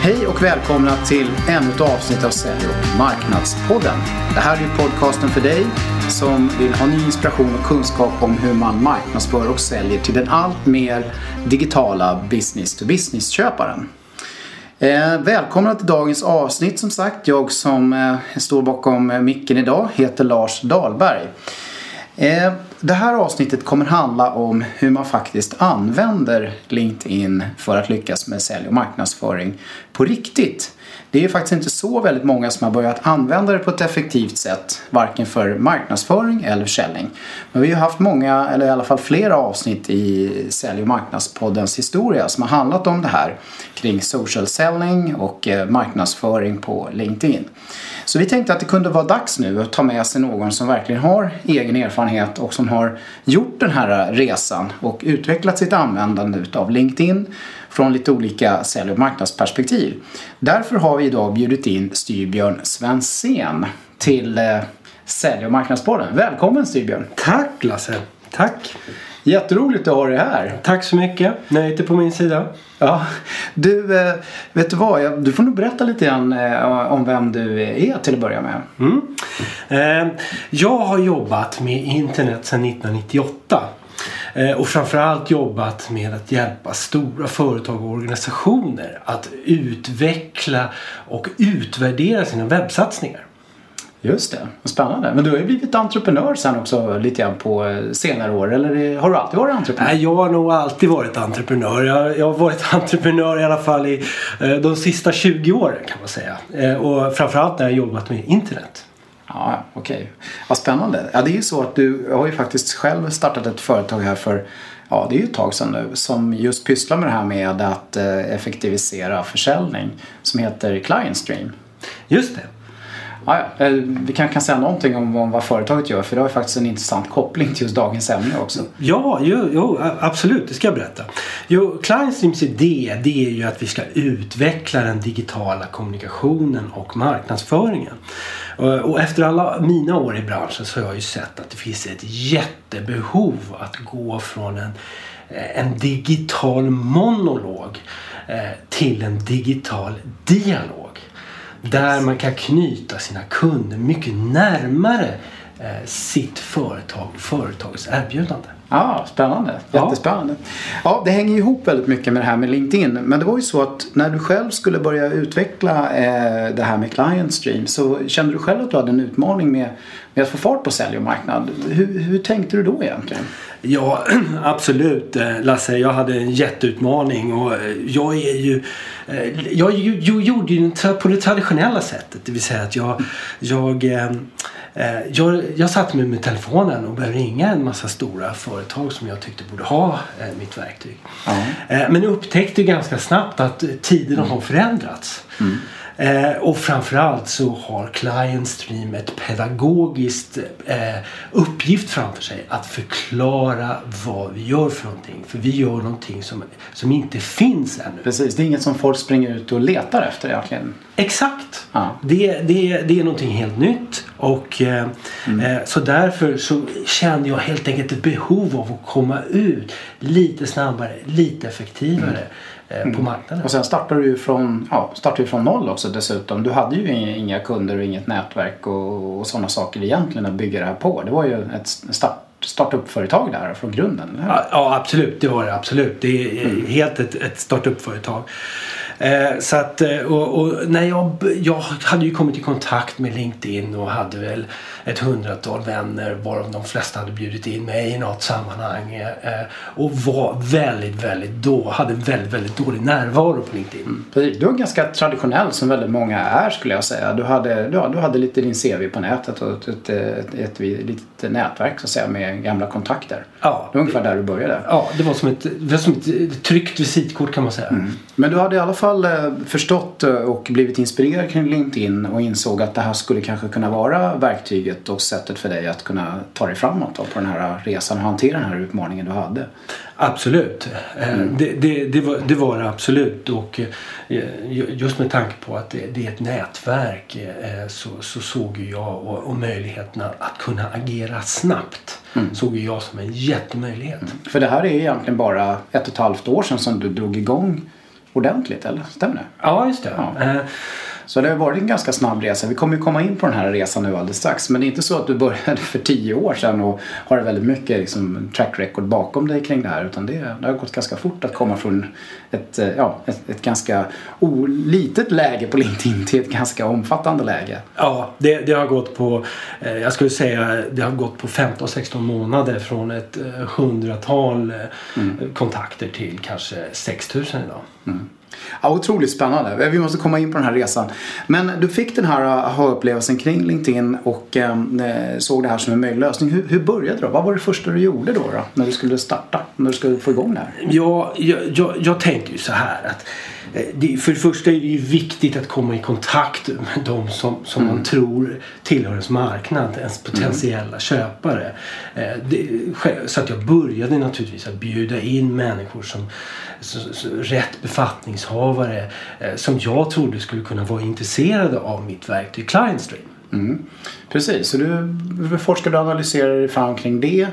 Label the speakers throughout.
Speaker 1: Hej och välkomna till ännu ett avsnitt av Sälj och marknadspodden. Det här är ju podcasten för dig som vill ha ny inspiration och kunskap om hur man marknadsför och säljer till den allt mer digitala business-to-business-köparen. Eh, välkomna till dagens avsnitt som sagt. Jag som eh, står bakom eh, micken idag heter Lars Dahlberg. Eh, det här avsnittet kommer handla om hur man faktiskt använder LinkedIn för att lyckas med sälj och marknadsföring på riktigt. Det är faktiskt inte så väldigt många som har börjat använda det på ett effektivt sätt, varken för marknadsföring eller försäljning. Men vi har haft många, eller i alla fall flera avsnitt i Sälj och marknadspoddens historia som har handlat om det här kring social selling och eh, marknadsföring på LinkedIn. Så vi tänkte att det kunde vara dags nu att ta med sig någon som verkligen har egen erfarenhet och som har gjort den här resan och utvecklat sitt användande av LinkedIn från lite olika sälj och marknadsperspektiv. Därför har vi idag bjudit in Styrbjörn Svensén till eh, Sälj och marknadspodden. Välkommen Styrbjörn!
Speaker 2: Tack Lasse! Tack!
Speaker 1: Jätteroligt att ha dig här.
Speaker 2: Tack så mycket. Nöjet är på min sida.
Speaker 1: Ja, du, eh, vet du vad? Du får nog berätta lite grann eh, om vem du är till att börja med.
Speaker 2: Mm. Jag har jobbat med internet sedan 1998. Och framförallt jobbat med att hjälpa stora företag och organisationer att utveckla och utvärdera sina webbsatsningar.
Speaker 1: Just det, spännande. Men du har ju blivit entreprenör sen också lite grann på eh, senare år. Eller har du alltid varit entreprenör?
Speaker 2: Nej, jag har nog alltid varit entreprenör. Jag, jag har varit entreprenör i alla fall i eh, de sista 20 åren kan man säga. Eh, och framförallt när jag jobbat med internet.
Speaker 1: Ja, okej. Okay. Vad spännande. Ja, det är ju så att du har ju faktiskt själv startat ett företag här för Ja, det är ju ett tag sedan nu som just pysslar med det här med att effektivisera försäljning som heter Client Stream.
Speaker 2: Just det.
Speaker 1: Ja, ja. Eh, vi kan, kan säga någonting om, om vad företaget gör för det har faktiskt en intressant koppling till just dagens ämne också.
Speaker 2: Ja, jo, jo absolut. Det ska jag berätta. Jo, Clientstreams idé det är ju att vi ska utveckla den digitala kommunikationen och marknadsföringen. Och efter alla mina år i branschen så har jag ju sett att det finns ett jättebehov att gå från en, en digital monolog eh, till en digital dialog. Där man kan knyta sina kunder mycket närmare eh, sitt företag företagets erbjudande.
Speaker 1: Ja, spännande. Jättespännande. Ja. ja, det hänger ihop väldigt mycket med det här med LinkedIn. Men det var ju så att när du själv skulle börja utveckla eh, det här med Client Stream så kände du själv att du hade en utmaning med, med att få fart på sälj och marknad. Hur, hur tänkte du då egentligen?
Speaker 2: Ja, absolut eh, Lasse. Jag hade en jätteutmaning och eh, jag är ju eh, jag gjorde ju på det traditionella sättet. Det vill säga att jag, jag jag, jag satte mig med telefonen och började ringa en massa stora företag som jag tyckte borde ha mitt verktyg. Mm. Men upptäckte ganska snabbt att tiderna har förändrats. Mm. Eh, och framförallt så har Client Stream ett pedagogiskt eh, uppgift framför sig att förklara vad vi gör för någonting. För vi gör någonting som, som inte finns ännu.
Speaker 1: Precis, det är inget som folk springer ut och letar efter egentligen.
Speaker 2: Exakt! Ja. Det, det, det är någonting helt nytt och eh, mm. så därför så kände jag helt enkelt ett behov av att komma ut lite snabbare, lite effektivare. Mm Eh, på mm. marknaden.
Speaker 1: Och sen startade du från, ja, startade från noll också dessutom. Du hade ju inga kunder och inget nätverk och, och sådana saker egentligen att bygga det här på. Det var ju ett start, startup-företag där från grunden.
Speaker 2: Ja, ja, absolut. Det var det absolut. Det är mm. helt ett, ett startup-företag. Eh, så att, eh, och, och, när jag, jag hade ju kommit i kontakt med LinkedIn och hade väl ett hundratal vänner varav de flesta hade bjudit in mig i något sammanhang. Eh, och var väldigt, väldigt då, hade väldigt, väldigt dålig närvaro på LinkedIn.
Speaker 1: Du är ganska traditionell som väldigt många är skulle jag säga. Du hade, du, du hade lite din CV på nätet och ett, ett, ett, ett, litet nätverk så att säga med gamla kontakter. Ja. Det var ungefär där du började.
Speaker 2: Ja, det var som ett, det var som ett tryckt visitkort kan man säga. Mm.
Speaker 1: Men du hade i alla fall eh, förstått eh, och blivit inspirerad kring LinkedIn och insåg att det här skulle kanske kunna vara verktyget och sättet för dig att kunna ta dig framåt då, på den här resan och hantera den här utmaningen du hade?
Speaker 2: Absolut. Eh, mm. Det, det, det, var, det var det absolut. Och just med tanke på att det, är ett nätverk så, så såg jag och, och möjligheterna att kunna agera snabbt mm. såg jag som en jättemöjlighet. Mm.
Speaker 1: För det här är egentligen bara ett och ett halvt år sedan som du drog igång ordentligt, eller? Stämmer det?
Speaker 2: Ja, just det.
Speaker 1: Ja. Så det har varit en ganska snabb resa. Vi kommer ju komma in på den här resan nu alldeles strax. Men det är inte så att du började för tio år sedan och har väldigt mycket liksom, track record bakom dig kring det här. Utan det, det har gått ganska fort att komma från ett, eh, ja, ett, ett ganska o, litet läge på LinkedIn till ett ganska omfattande läge.
Speaker 2: Ja, det, det har gått på, eh, jag skulle säga, det har gått på 15-16 månader från ett eh, hundratal eh, kontakter till kanske 6000 idag.
Speaker 1: Ja, otroligt spännande. Vi måste komma in på den här resan. Men du fick den här aha-upplevelsen kring LinkedIn och eh, såg det här som en möjlig lösning. Hur, hur började det? Vad var det första du gjorde då, då? När du skulle starta? När du skulle få igång det här?
Speaker 2: Ja, jag, jag, jag tänker ju så här att eh, det, för det första är det ju viktigt att komma i kontakt med de som, som man tror tillhör ens marknad, ens potentiella köpare. Eh, det, så att jag började naturligtvis att bjuda in människor som, rätt befattningshavare eh, som jag trodde skulle kunna vara intresserade av mitt verktyg ClientStream.
Speaker 1: Mm. Precis, så du forskade och analyserade dig fram kring det.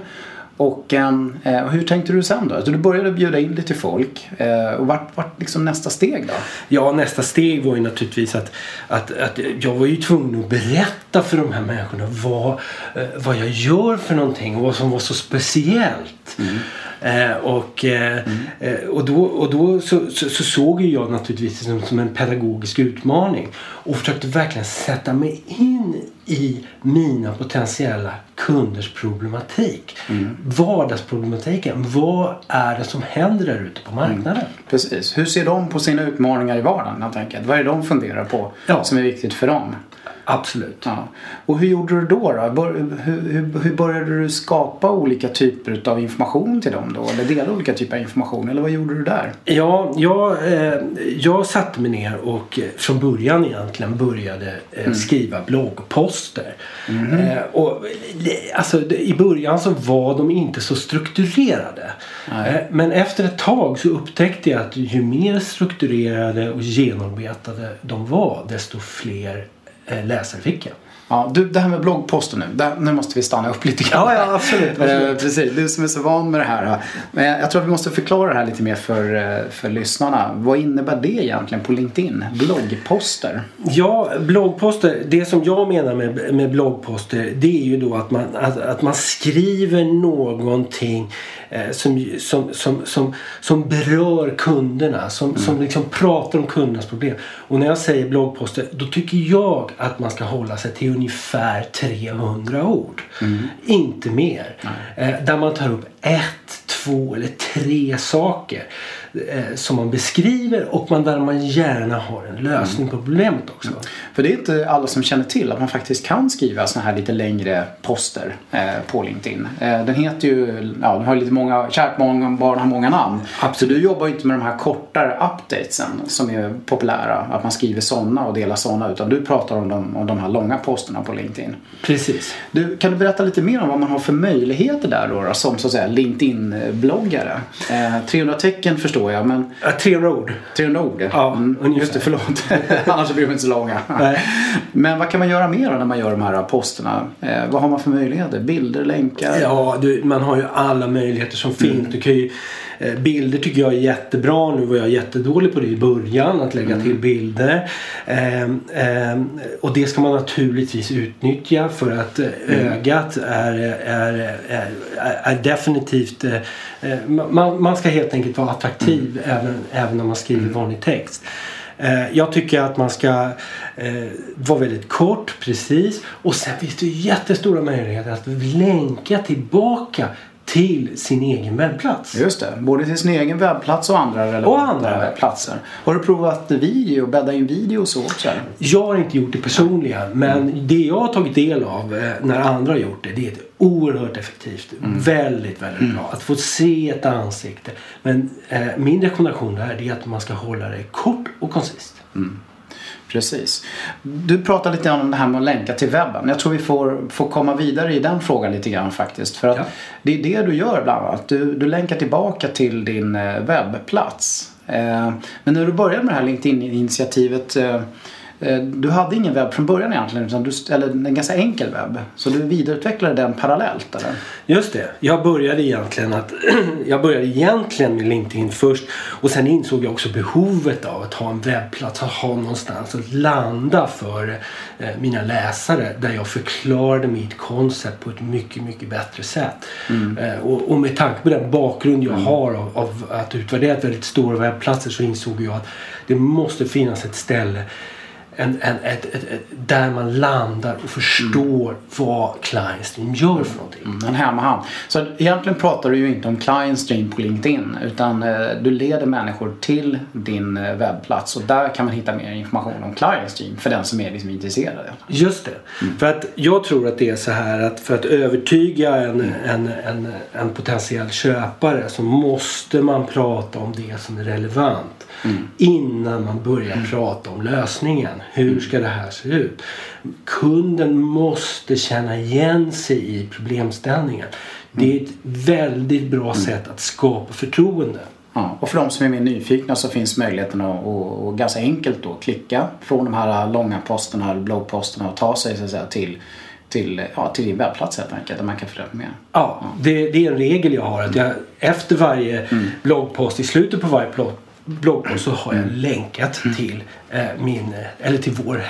Speaker 1: Och ehm, eh, hur tänkte du sen då? Så du började bjuda in lite folk. Eh, och vart, vart liksom nästa steg då?
Speaker 2: Ja, nästa steg var ju naturligtvis att, att, att jag var ju tvungen att berätta för de här människorna vad, eh, vad jag gör för någonting och vad som var så speciellt. Eh, och, eh, eh, och då, och då så, så, så såg ju jag naturligtvis det som, som en pedagogisk utmaning och försökte verkligen sätta mig in i mina potentiella kunders problematik. Vardagsproblematiken. Vad är det som händer där ute på marknaden?
Speaker 1: Precis. Hur ser de på sina utmaningar i vardagen helt enkelt? Vad är det de funderar på
Speaker 2: Ja.
Speaker 1: som är viktigt för dem?
Speaker 2: Absolut.
Speaker 1: Ja. Och hur gjorde du då? då? Hur, hur, hur började du skapa olika typer av information till dem då? Eller dela olika typer av information? Eller vad gjorde du där?
Speaker 2: Ja, jag, eh, jag satte mig ner och eh, från början egentligen började eh, skriva bloggposter. Eh, och, alltså, I början så var de inte så strukturerade. Eh, men efter ett tag så upptäckte jag att ju mer strukturerade och genomarbetade de var desto fler eh, läsare fick jag.
Speaker 1: Ja, du, det här med bloggposten nu. Där, nu måste vi stanna upp lite grann.
Speaker 2: Ja, ja, absolut, absolut.
Speaker 1: Eh, precis, du som är så van med det här. Men jag tror att vi måste förklara det här lite mer för, eh, för lyssnarna. Vad innebär det egentligen på LinkedIn? Bloggposter?
Speaker 2: Ja, bloggposter. Det som jag menar med, med bloggposter det är ju då att man, att, att man skriver någonting som, som, som, som, som berör kunderna. Som, som liksom pratar om kundernas problem. Och när jag säger bloggposter då tycker jag att man ska hålla sig till ungefär 300 ord. Inte mer. Eh, där man tar upp ett, två eller tre saker eh, som man beskriver och man, där man gärna har en lösning på problemet också.
Speaker 1: För det är inte alla som känner till att man faktiskt kan skriva såna här lite längre poster eh, på LinkedIn. Eh, den heter ju, ja den har lite många, kärt många barn har många namn. Så du jobbar ju inte med de här kortare updatesen som är populära. Att man skriver sådana och delar sådana. Utan du pratar om de, om de här långa posterna på LinkedIn.
Speaker 2: Precis.
Speaker 1: Du, kan du berätta lite mer om vad man har för möjligheter där då, då som så att säga LinkedIn-bloggare? Eh, 300 tecken förstår jag men
Speaker 2: Ja, 300 ord.
Speaker 1: 300 ord?
Speaker 2: Ja,
Speaker 1: mm. Just det, förlåt. Annars blir de inte så långa.
Speaker 2: Nej.
Speaker 1: Men vad kan man göra mer när man gör de här posterna? Eh, vad har man för möjligheter? Bilder, länkar?
Speaker 2: Ja, du, man har ju alla möjligheter som finns. Du kan ju, eh, bilder tycker jag är jättebra. Nu var jag jättedålig på det i början, att lägga till bilder. Ehm, ehm, och det ska man naturligtvis utnyttja för att eh, ögat är, är, är, är, definitivt... eh, eh, man, man ska helt enkelt vara attraktiv även, även när man skriver vanlig text. Eh, Jag tycker att man ska eh, vara väldigt kort, precis. Och sen finns det jättestora möjligheter att länka tillbaka till sin egen webbplats.
Speaker 1: Just det, både till sin egen webbplats och andra relevanta
Speaker 2: Och andra.
Speaker 1: platser. Har du provat video, bädda in video och så också?
Speaker 2: Jag har inte gjort det personligen men det jag har tagit del av eh, när andra har gjort det det är ett oerhört effektivt. Väldigt, väldigt bra. Att få se ett ansikte. Men eh, min rekommendation där är att man ska hålla det kort och koncist.
Speaker 1: Precis. Du pratade lite om det här med att länka till webben. Jag tror vi får, får komma vidare i den frågan lite grann faktiskt. För att
Speaker 2: Ja.
Speaker 1: det är det du gör bland annat. Du, du länkar tillbaka till din eh, webbplats. Eh, men när du började med det här LinkedIn-initiativet eh, du hade ingen webb från början egentligen, utan du, eller en ganska enkel webb. Så du vidareutvecklade den parallellt eller?
Speaker 2: Just det. Jag började egentligen att jag började egentligen med LinkedIn först och sen insåg jag också behovet av att ha en webbplats, att ha någonstans att landa för eh, mina läsare där jag förklarade mitt koncept på ett mycket, mycket bättre sätt. Mm. Eh, och, och, med tanke på den bakgrund jag mm. har av, av att utvärdera väldigt stora webbplatser så insåg jag att det måste finnas ett ställe en, en, ett, ett, ett, där man landar och förstår mm. vad client stream gör för någonting.
Speaker 1: Mm, en hemmahamn. Så egentligen pratar du ju inte om client stream på LinkedIn utan eh, du leder människor till din eh, webbplats och där kan man hitta mer information om client stream för den som är liksom intresserad.
Speaker 2: Just det. Mm. För att jag tror att det är så här att för att övertyga en, mm. en, en, en potentiell köpare så måste man prata om det som är relevant mm. innan man börjar mm. prata om lösningen. Hur ska det här se ut? Kunden måste känna igen sig i problemställningen. Det är ett väldigt bra mm. sätt att skapa förtroende.
Speaker 1: Ja, och för de som är mer nyfikna så finns möjligheten att och, och ganska enkelt då klicka från de här långa posterna eller bloggposterna och ta sig så att säga, till till, ja, till din webbplats helt enkelt där man kan följa med.
Speaker 2: Ja, ja. Det, det, är en regel jag har att jag efter varje mm. bloggpost, i slutet på varje bloggpost så har jag länkat mm. till eh, min, eller till vår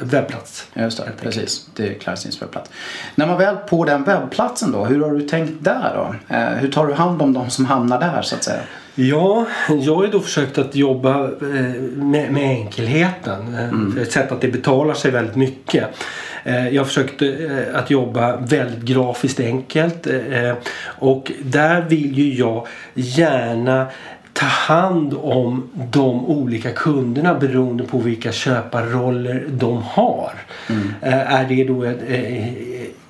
Speaker 2: webbplats.
Speaker 1: Just det, precis. Det är Clarstins webbplats. När man väl på den webbplatsen då, hur har du tänkt där då? Eh, hur tar du hand om de som hamnar där så att säga?
Speaker 2: Ja, jag har ju då försökt att jobba eh, med, med enkelheten. Eh, mm. Ett sätt att det betalar sig väldigt mycket. Eh, jag har försökt att jobba väldigt grafiskt enkelt och där vill ju jag gärna ta hand om de olika kunderna beroende på vilka köparroller de har. Mm. Är det då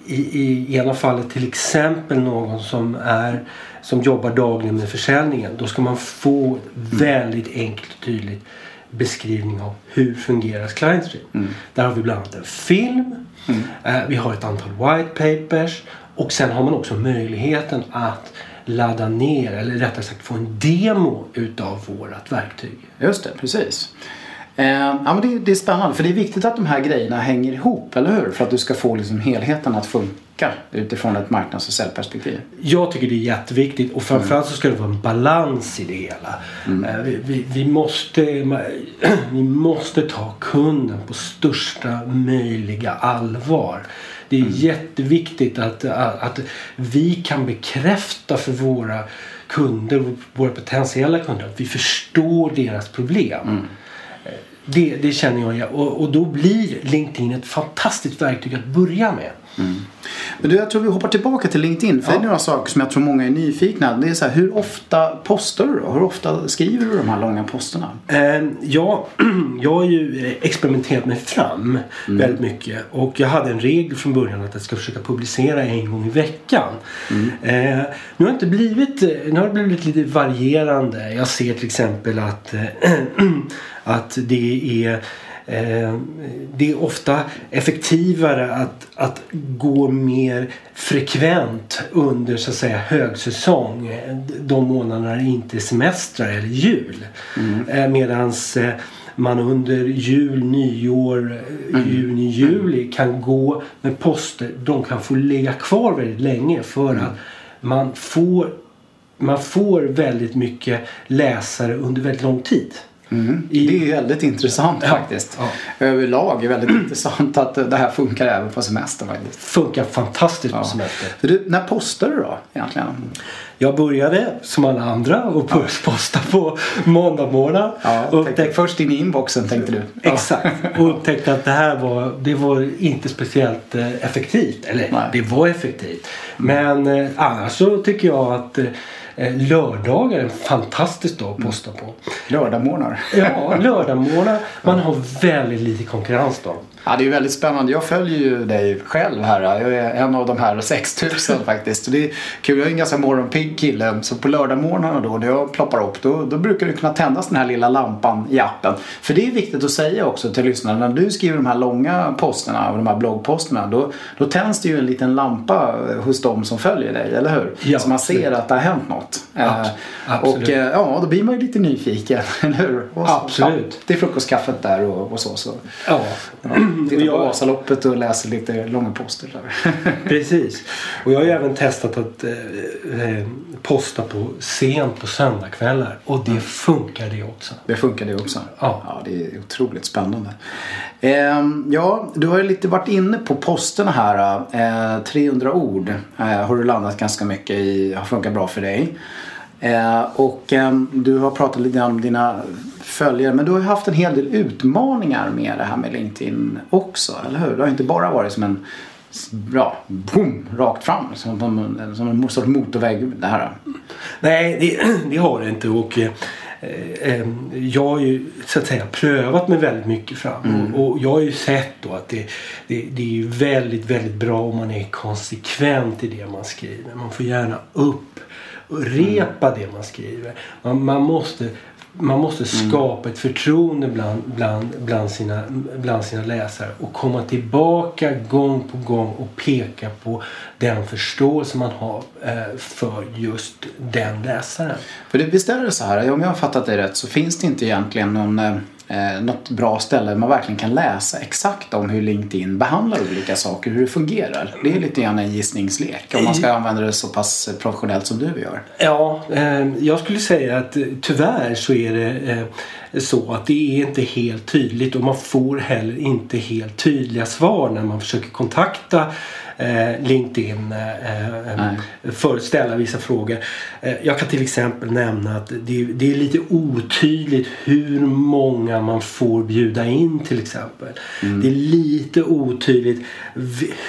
Speaker 2: i, i ena fallet till exempel någon som är som jobbar dagligen med försäljningen. Då ska man få väldigt enkelt och tydligt beskrivning av hur fungerar client stream. Mm. Där har vi bland annat en film. Mm. Eh, vi har ett antal white papers. Och sen har man också möjligheten att ladda ner eller rättare sagt få en demo utav vårat verktyg.
Speaker 1: Just det, precis. Eh, ja, men det, det, är spännande för det är viktigt att de här grejerna hänger ihop, eller hur? För att du ska få liksom helheten att funka utifrån ett marknads och säljperspektiv.
Speaker 2: Jag tycker det är jätteviktigt och framförallt så ska det vara en balans i det hela. Mm. Eh, vi, vi, vi, måste, vi måste ta kunden på största möjliga allvar. Det är mm. jätteviktigt att, att, att vi kan bekräfta för våra kunder, våra potentiella kunder, att vi förstår deras problem. Mm. Det, det känner jag och, och då blir LinkedIn ett fantastiskt verktyg att börja med. Mm.
Speaker 1: Men du, jag tror vi hoppar tillbaka till LinkedIn. För ja. det är några saker som jag tror många är nyfikna. Det är så här, hur ofta postar du då? Hur ofta skriver du de här långa posterna?
Speaker 2: Eh, ja, jag har ju experimenterat mig fram mm. väldigt mycket. Och jag hade en regel från början att jag ska försöka publicera en gång i veckan. Mm. Eh, nu har det inte blivit, nu har det blivit lite varierande. Jag ser till exempel att, äh, att det är Eh, det är ofta effektivare att, att gå mer frekvent under så att säga högsäsong. De månaderna det inte är semestrar eller jul. Mm. Eh, medans eh, man under jul, nyår, mm. juni, juli kan gå med poster. De kan få ligga kvar väldigt länge för mm. att man får, man får väldigt mycket läsare under väldigt lång tid.
Speaker 1: Mm. Det är väldigt intressant faktiskt. Ja. Överlag är väldigt intressant att det här funkar även på semester faktiskt.
Speaker 2: Funkar fantastiskt på semester.
Speaker 1: Du, när postade du då egentligen?
Speaker 2: Jag började som alla andra och posta på måndag morgon.
Speaker 1: Ja, upptäck... Först in i inboxen tänkte du.
Speaker 2: Exakt. Och upptäckte att det här var, det var inte speciellt eh, effektivt. Eller Nej. det var effektivt. Men eh, annars så tycker jag att Eh, lördagar är en fantastisk dag att posta på.
Speaker 1: Lördagmorgnar.
Speaker 2: Ja, lördagmorgnar. Man har väldigt lite konkurrens då.
Speaker 1: Ja, det är väldigt spännande. Jag följer ju dig själv här. Jag är en av de här 6000 faktiskt. Det är kul. Jag är en ganska morgonpigg kille. Så på lördagmorgnarna då när jag ploppar upp då, då brukar det kunna tändas den här lilla lampan i appen. För det är viktigt att säga också till lyssnarna. När du skriver de här långa posterna och de här bloggposterna då, då tänds det ju en liten lampa hos dem som följer dig, eller hur? Ja, så man ser att det har hänt något.
Speaker 2: Ja, absolut.
Speaker 1: och ja, då blir man ju lite nyfiken, eller hur? Så,
Speaker 2: Absolut.
Speaker 1: Ja, det är frukostkaffet där och, och så. så.
Speaker 2: Ja,
Speaker 1: Ja, Tittar
Speaker 2: Och
Speaker 1: på
Speaker 2: jag-
Speaker 1: Vasaloppet och läser lite långa poster där.
Speaker 2: precis. Och jag har ju även testat att eh, eh, posta på sent på söndagskvällar. Och det funkar det också.
Speaker 1: Det funkar det också.
Speaker 2: Ja.
Speaker 1: ja det är otroligt spännande. Ehm, ja, du har ju lite varit inne på posterna här. Eh, 300 ord eh, har du landat ganska mycket i. Har funkat bra för dig. Eh, och ehm, du har pratat lite om dina följare. Men du har ju haft en hel del utmaningar med det här med LinkedIn också. Eller hur? Det har inte bara varit som en Ja, boom, rakt fram. Som, en- som en sorts motorväg. Det här.
Speaker 2: Nej, det, det har det inte. Och, eh, eh, jag har ju så att säga prövat mig väldigt mycket fram. Och, och jag har ju sett då att det, det, det är ju väldigt, väldigt bra om man är konsekvent i det man skriver. Man får gärna upp och repa det man skriver. Man, man måste man måste skapa ett förtroende bland, bland, bland, sina, bland sina läsare och komma tillbaka gång på gång och peka på den förståelse man har eh, för just den läsaren.
Speaker 1: För det, visst är det så här, om jag har fattat det rätt så finns det inte egentligen någon, eh, något bra ställe där man verkligen kan läsa exakt om hur LinkedIn behandlar olika saker, hur det fungerar. Det är lite grann en gissningslek om man ska använda det så pass professionellt som du gör.
Speaker 2: Ja, eh, jag skulle säga att eh, tyvärr så är det eh, så att det är inte helt tydligt och man får heller inte helt tydliga svar när man försöker kontakta eh, LinkedIn eh, eh, för att ställa vissa frågor. Eh, jag kan till exempel nämna att det, det är lite otydligt hur många man får bjuda in till exempel. Det är lite otydligt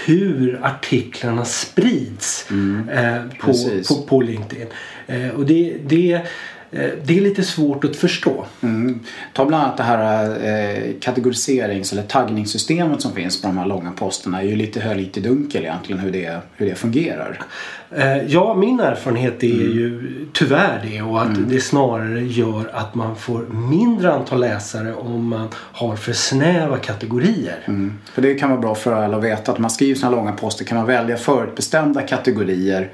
Speaker 2: hur artiklarna sprids eh, på, på, på LinkedIn. Och det, det, det är lite svårt att förstå.
Speaker 1: Mm. Ta bland annat det här eh, kategoriserings eller taggningssystemet som finns på de här långa posterna. är ju lite höljt i dunkel egentligen hur det, hur det fungerar.
Speaker 2: Eh, ja, min erfarenhet är ju tyvärr det och att det snarare gör att man får mindre antal läsare om man har för snäva kategorier.
Speaker 1: Mm. För det kan vara bra för alla att veta att man skriver såna långa poster kan man välja förutbestämda kategorier eh,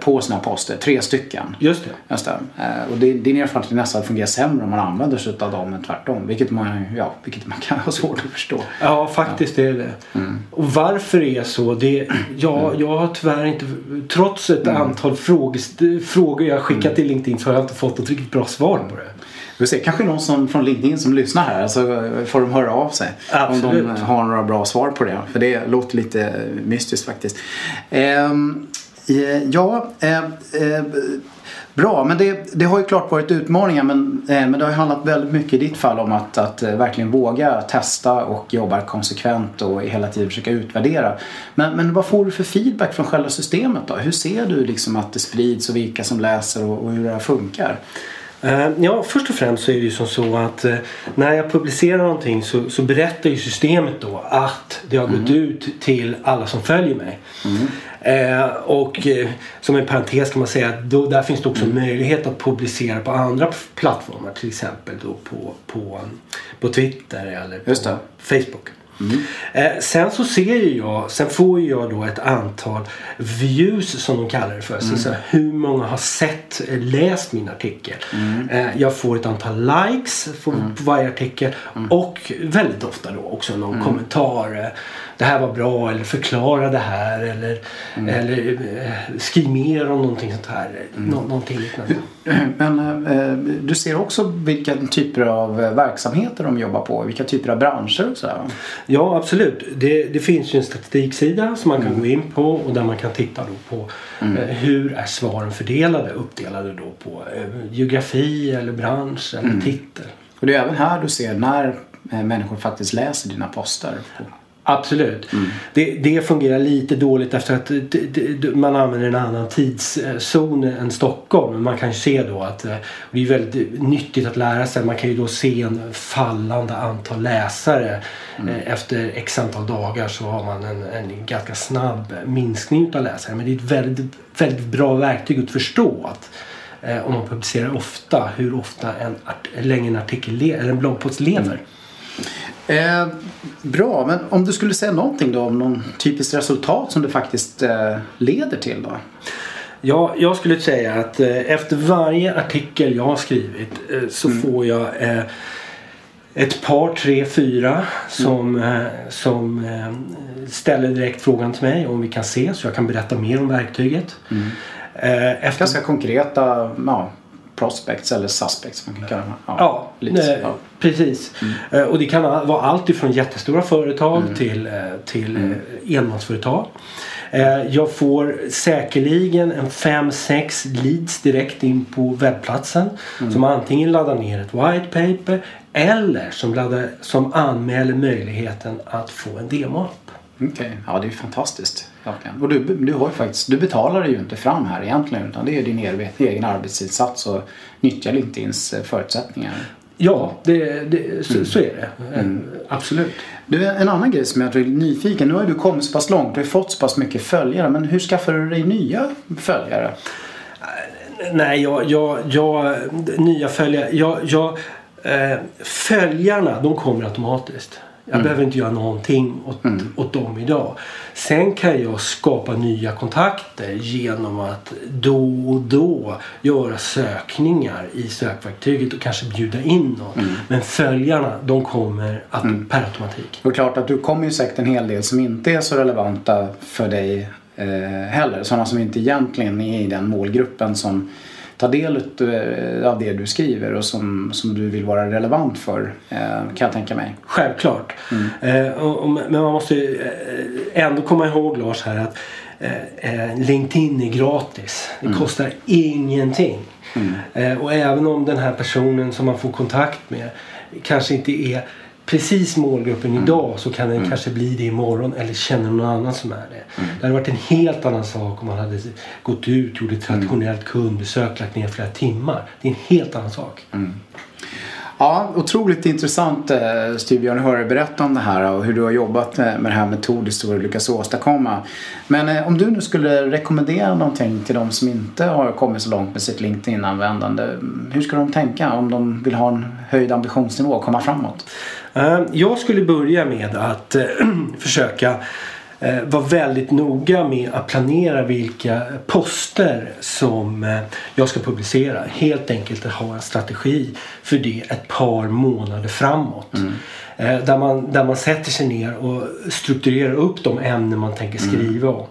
Speaker 1: på sina poster. Tre stycken.
Speaker 2: Just det.
Speaker 1: Just det. Eh, Och det, din erfarenhet är nästan att det fungerar sämre om man använder sig av dem än tvärtom. Vilket man, ja, vilket man kan ha svårt att förstå.
Speaker 2: Ja, faktiskt är det Och varför det är så, det, ja, jag har tyvärr inte, trots ett antal frågest- frågor jag skickat till LinkedIn så har jag inte fått ett riktigt bra svar på det.
Speaker 1: Vi ser kanske någon som, från LinkedIn som lyssnar här så får de höra av sig. Om
Speaker 2: Absolut.
Speaker 1: de har några bra svar på det. För det låter lite mystiskt faktiskt. Ehm, eh, ja, eh, eh, bra. Men det, det har ju klart varit utmaningar. Men, eh, men det har ju handlat väldigt mycket i ditt fall om att, att eh, verkligen våga testa och jobba konsekvent och hela tiden försöka utvärdera. Men, men vad får du för feedback från själva systemet då? Hur ser du liksom att det sprids och vilka som läser och, och hur det här funkar?
Speaker 2: Eh, Ja, först och främst så är det ju som så att eh, när jag publicerar någonting så, så berättar ju systemet då att det har gått ut till alla som följer mig. Eh, och eh, som en parentes kan man säga att då, där finns det också möjlighet att publicera på andra plattformar. Till exempel då på, på, på Twitter eller på
Speaker 1: Just
Speaker 2: Facebook. Eh, sen så ser ju jag, sen får ju jag då ett antal views som de kallar det för. Så, så hur många har sett, eh, läst min artikel. Eh, jag får ett antal likes på, på varje artikel och väldigt ofta då också någon kommentar. Eh, det här var bra eller förklara det här eller, eller eh, skriv mer om någonting sånt här. Nå, någonting liknande.
Speaker 1: Men eh, du ser också vilka typer av eh, verksamheter de jobbar på, vilka typer av branscher och sådär.
Speaker 2: Ja, absolut. Det, det finns ju en statistiksida som man kan gå in på och där man kan titta då på eh, hur är svaren fördelade, uppdelade då på eh, geografi eller bransch eller titel.
Speaker 1: Och det är även här du ser när eh, människor faktiskt läser dina poster.
Speaker 2: Absolut. Det, det fungerar lite dåligt efter att man använder en annan tidszon än Stockholm. Man kan ju se då att eh, det är väldigt nyttigt att lära sig. Man kan ju då se en fallande antal läsare. Eh, Efter x antal dagar så har man en, en ganska snabb minskning av läsare. Men det är ett väldigt, väldigt bra verktyg att förstå att eh, om man publicerar ofta, hur ofta en länge en artikel le- eller en bloggpost lever.
Speaker 1: Eh, bra, men om du skulle säga någonting då om någon typiskt resultat som det faktiskt eh, leder till då?
Speaker 2: Ja, jag skulle säga att eh, efter varje artikel jag har skrivit eh, så
Speaker 1: Mm.
Speaker 2: får jag eh, ett par, tre, fyra som, eh, som ställer direkt frågan till mig om vi kan ses så jag kan berätta mer om verktyget. Eh, efter,
Speaker 1: Ganska konkreta ja, prospects eller suspects man kan kalla dem.
Speaker 2: Ja,
Speaker 1: leads.
Speaker 2: eh,
Speaker 1: Ja.
Speaker 2: precis. Eh, Och det kan vara allt ifrån jättestora företag till, eh, till eh, enmansföretag. Jag får säkerligen en 5-6 leads direkt in på webbplatsen som antingen laddar ner ett white paper eller som, laddar, som anmäler möjligheten att få en demo-app.
Speaker 1: Okej, ja det är fantastiskt. Verkligen. Och du, du, har ju faktiskt, du betalar dig ju inte fram här egentligen utan det är din egen, egen arbetsinsats och nyttja LinkedIns eh, förutsättningar.
Speaker 2: Ja, det, det, så, så är det. Eh, Absolut.
Speaker 1: Du, en annan grej som jag är nyfiken. Nu har du kommit så pass långt. Du har fått så pass mycket följare. Men hur skaffar du dig nya följare?
Speaker 2: Nej, jag, jag, jag nya följare. Jag, jag, eh, följarna, de kommer automatiskt. Jag behöver inte göra någonting åt, åt dem idag. Sen kan jag skapa nya kontakter genom att då och då göra sökningar i sökverktyget och kanske bjuda in någon. Men följarna, de kommer att, per automatik.
Speaker 1: Och klart att du kommer ju säkert en hel del som inte är så relevanta för dig eh, heller. Sådana som inte egentligen är i den målgruppen som tar del eh, av det du skriver och som, som du vill vara relevant för. Eh, kan jag tänka mig.
Speaker 2: Självklart. Eh, och, och, men man måste ju, eh, ändå komma ihåg Lars här att eh, eh, LinkedIn är gratis. Det kostar ingenting. Eh, och även om den här personen som man får kontakt med kanske inte är precis målgruppen idag så kan den kanske bli det imorgon eller känner någon annan som är det. Det hade varit en helt annan sak om man hade gått ut, gjort ett traditionellt kundbesök, lagt ner flera timmar. Det är en helt annan sak.
Speaker 1: Ja, otroligt intressant eh, Styrbjörn att höra dig berätta om det här och hur du har jobbat med, med det här metodiskt och vad du lyckas åstadkomma. Men eh, om du nu skulle rekommendera någonting till de som inte har kommit så långt med sitt LinkedIn-användande. mm, Hur ska de tänka om de vill ha en höjd ambitionsnivå och komma framåt?
Speaker 2: Eh, jag skulle börja med att eh, försöka eh, vara väldigt noga med att planera vilka poster som eh, jag ska publicera. Helt enkelt att ha en strategi för det ett par månader framåt. Eh, Där, man, där man sätter sig ner och strukturerar upp de ämnen man tänker skriva om.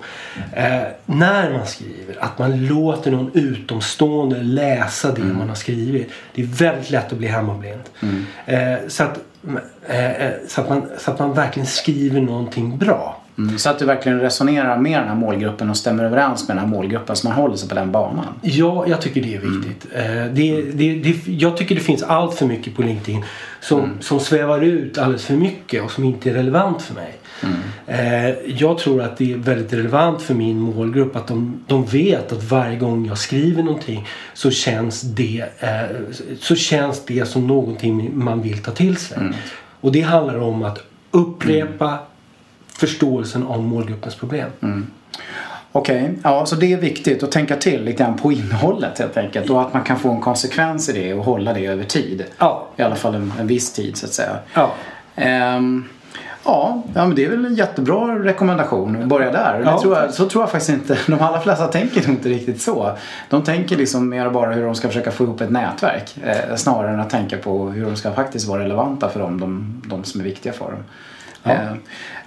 Speaker 2: Eh, när man skriver, att man låter någon utomstående läsa det man har skrivit. Det är väldigt lätt att bli hemmablind. Eh, så, att, eh, så, att man, så att man verkligen skriver någonting bra.
Speaker 1: Mm, så att du verkligen resonerar med den här målgruppen och stämmer överens med den här målgruppen så man håller sig på den banan.
Speaker 2: Ja, jag tycker det är viktigt. Eh, det, det, det, jag tycker det finns allt för mycket på LinkedIn som, som svävar ut alldeles för mycket och som inte är relevant för mig. Eh, jag tror att det är väldigt relevant för min målgrupp att de, de vet att varje gång jag skriver någonting så känns det, eh, så känns det som någonting man vill ta till sig. Och det handlar om att upprepa förståelsen av målgruppens problem.
Speaker 1: Okej, ja så det är viktigt att tänka till lite grann på innehållet helt enkelt och att man kan få en konsekvens i det och hålla det över tid.
Speaker 2: Ja.
Speaker 1: I alla fall en, en viss tid så att säga.
Speaker 2: Ja.
Speaker 1: Ehm, ja, ja, men det är väl en jättebra rekommendation att börja där.
Speaker 2: Ja,
Speaker 1: tror jag, så tror jag faktiskt inte. De allra flesta tänker nog inte riktigt så. De tänker liksom mer bara hur de ska försöka få ihop ett nätverk eh, snarare än att tänka på hur de ska faktiskt vara relevanta för dem, de, de som är viktiga för dem.
Speaker 2: Ja.
Speaker 1: Eh,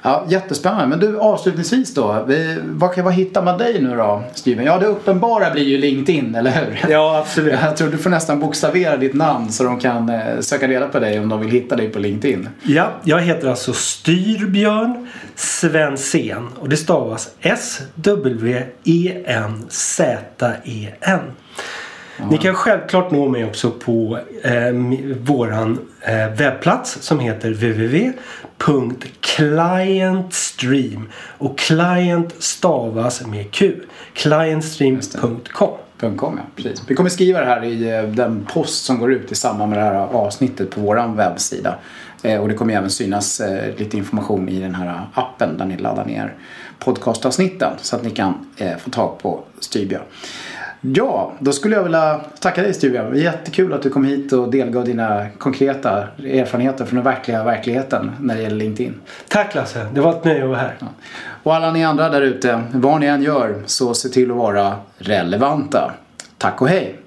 Speaker 1: ja, jättespännande. Men du avslutningsvis då. Vi, vad, kan- vad hittar man dig nu då, Steven? Ja, det uppenbara blir ju LinkedIn, eller hur?
Speaker 2: Ja, absolut.
Speaker 1: Jag tror du får nästan bokstavera ditt namn så de kan eh, söka reda på dig om de vill hitta dig på LinkedIn.
Speaker 2: Ja, jag heter alltså Styrbjörn Svensén och det stavas E ni kan självklart nå mig också på eh, våran eh, webbplats som heter www.clientstream och client stavas med Q. clientstream.com
Speaker 1: .com, ja, precis. Vi kommer skriva det här i eh, den post som går ut i samband med det här avsnittet på vår webbsida. Eh, och det kommer även synas eh, lite information i den här appen där ni laddar ner podcastavsnitten så att ni kan få tag på Styrbjörn. Ja, då skulle jag vilja tacka dig Stugan. Jättekul att du kom hit och delgav dina konkreta erfarenheter från den verkliga verkligheten när det gäller LinkedIn.
Speaker 2: Tack Lasse, det var ett nöje att vara här. Ja.
Speaker 1: Och alla ni andra där ute, vad ni än gör så se till att vara relevanta. Tack och hej!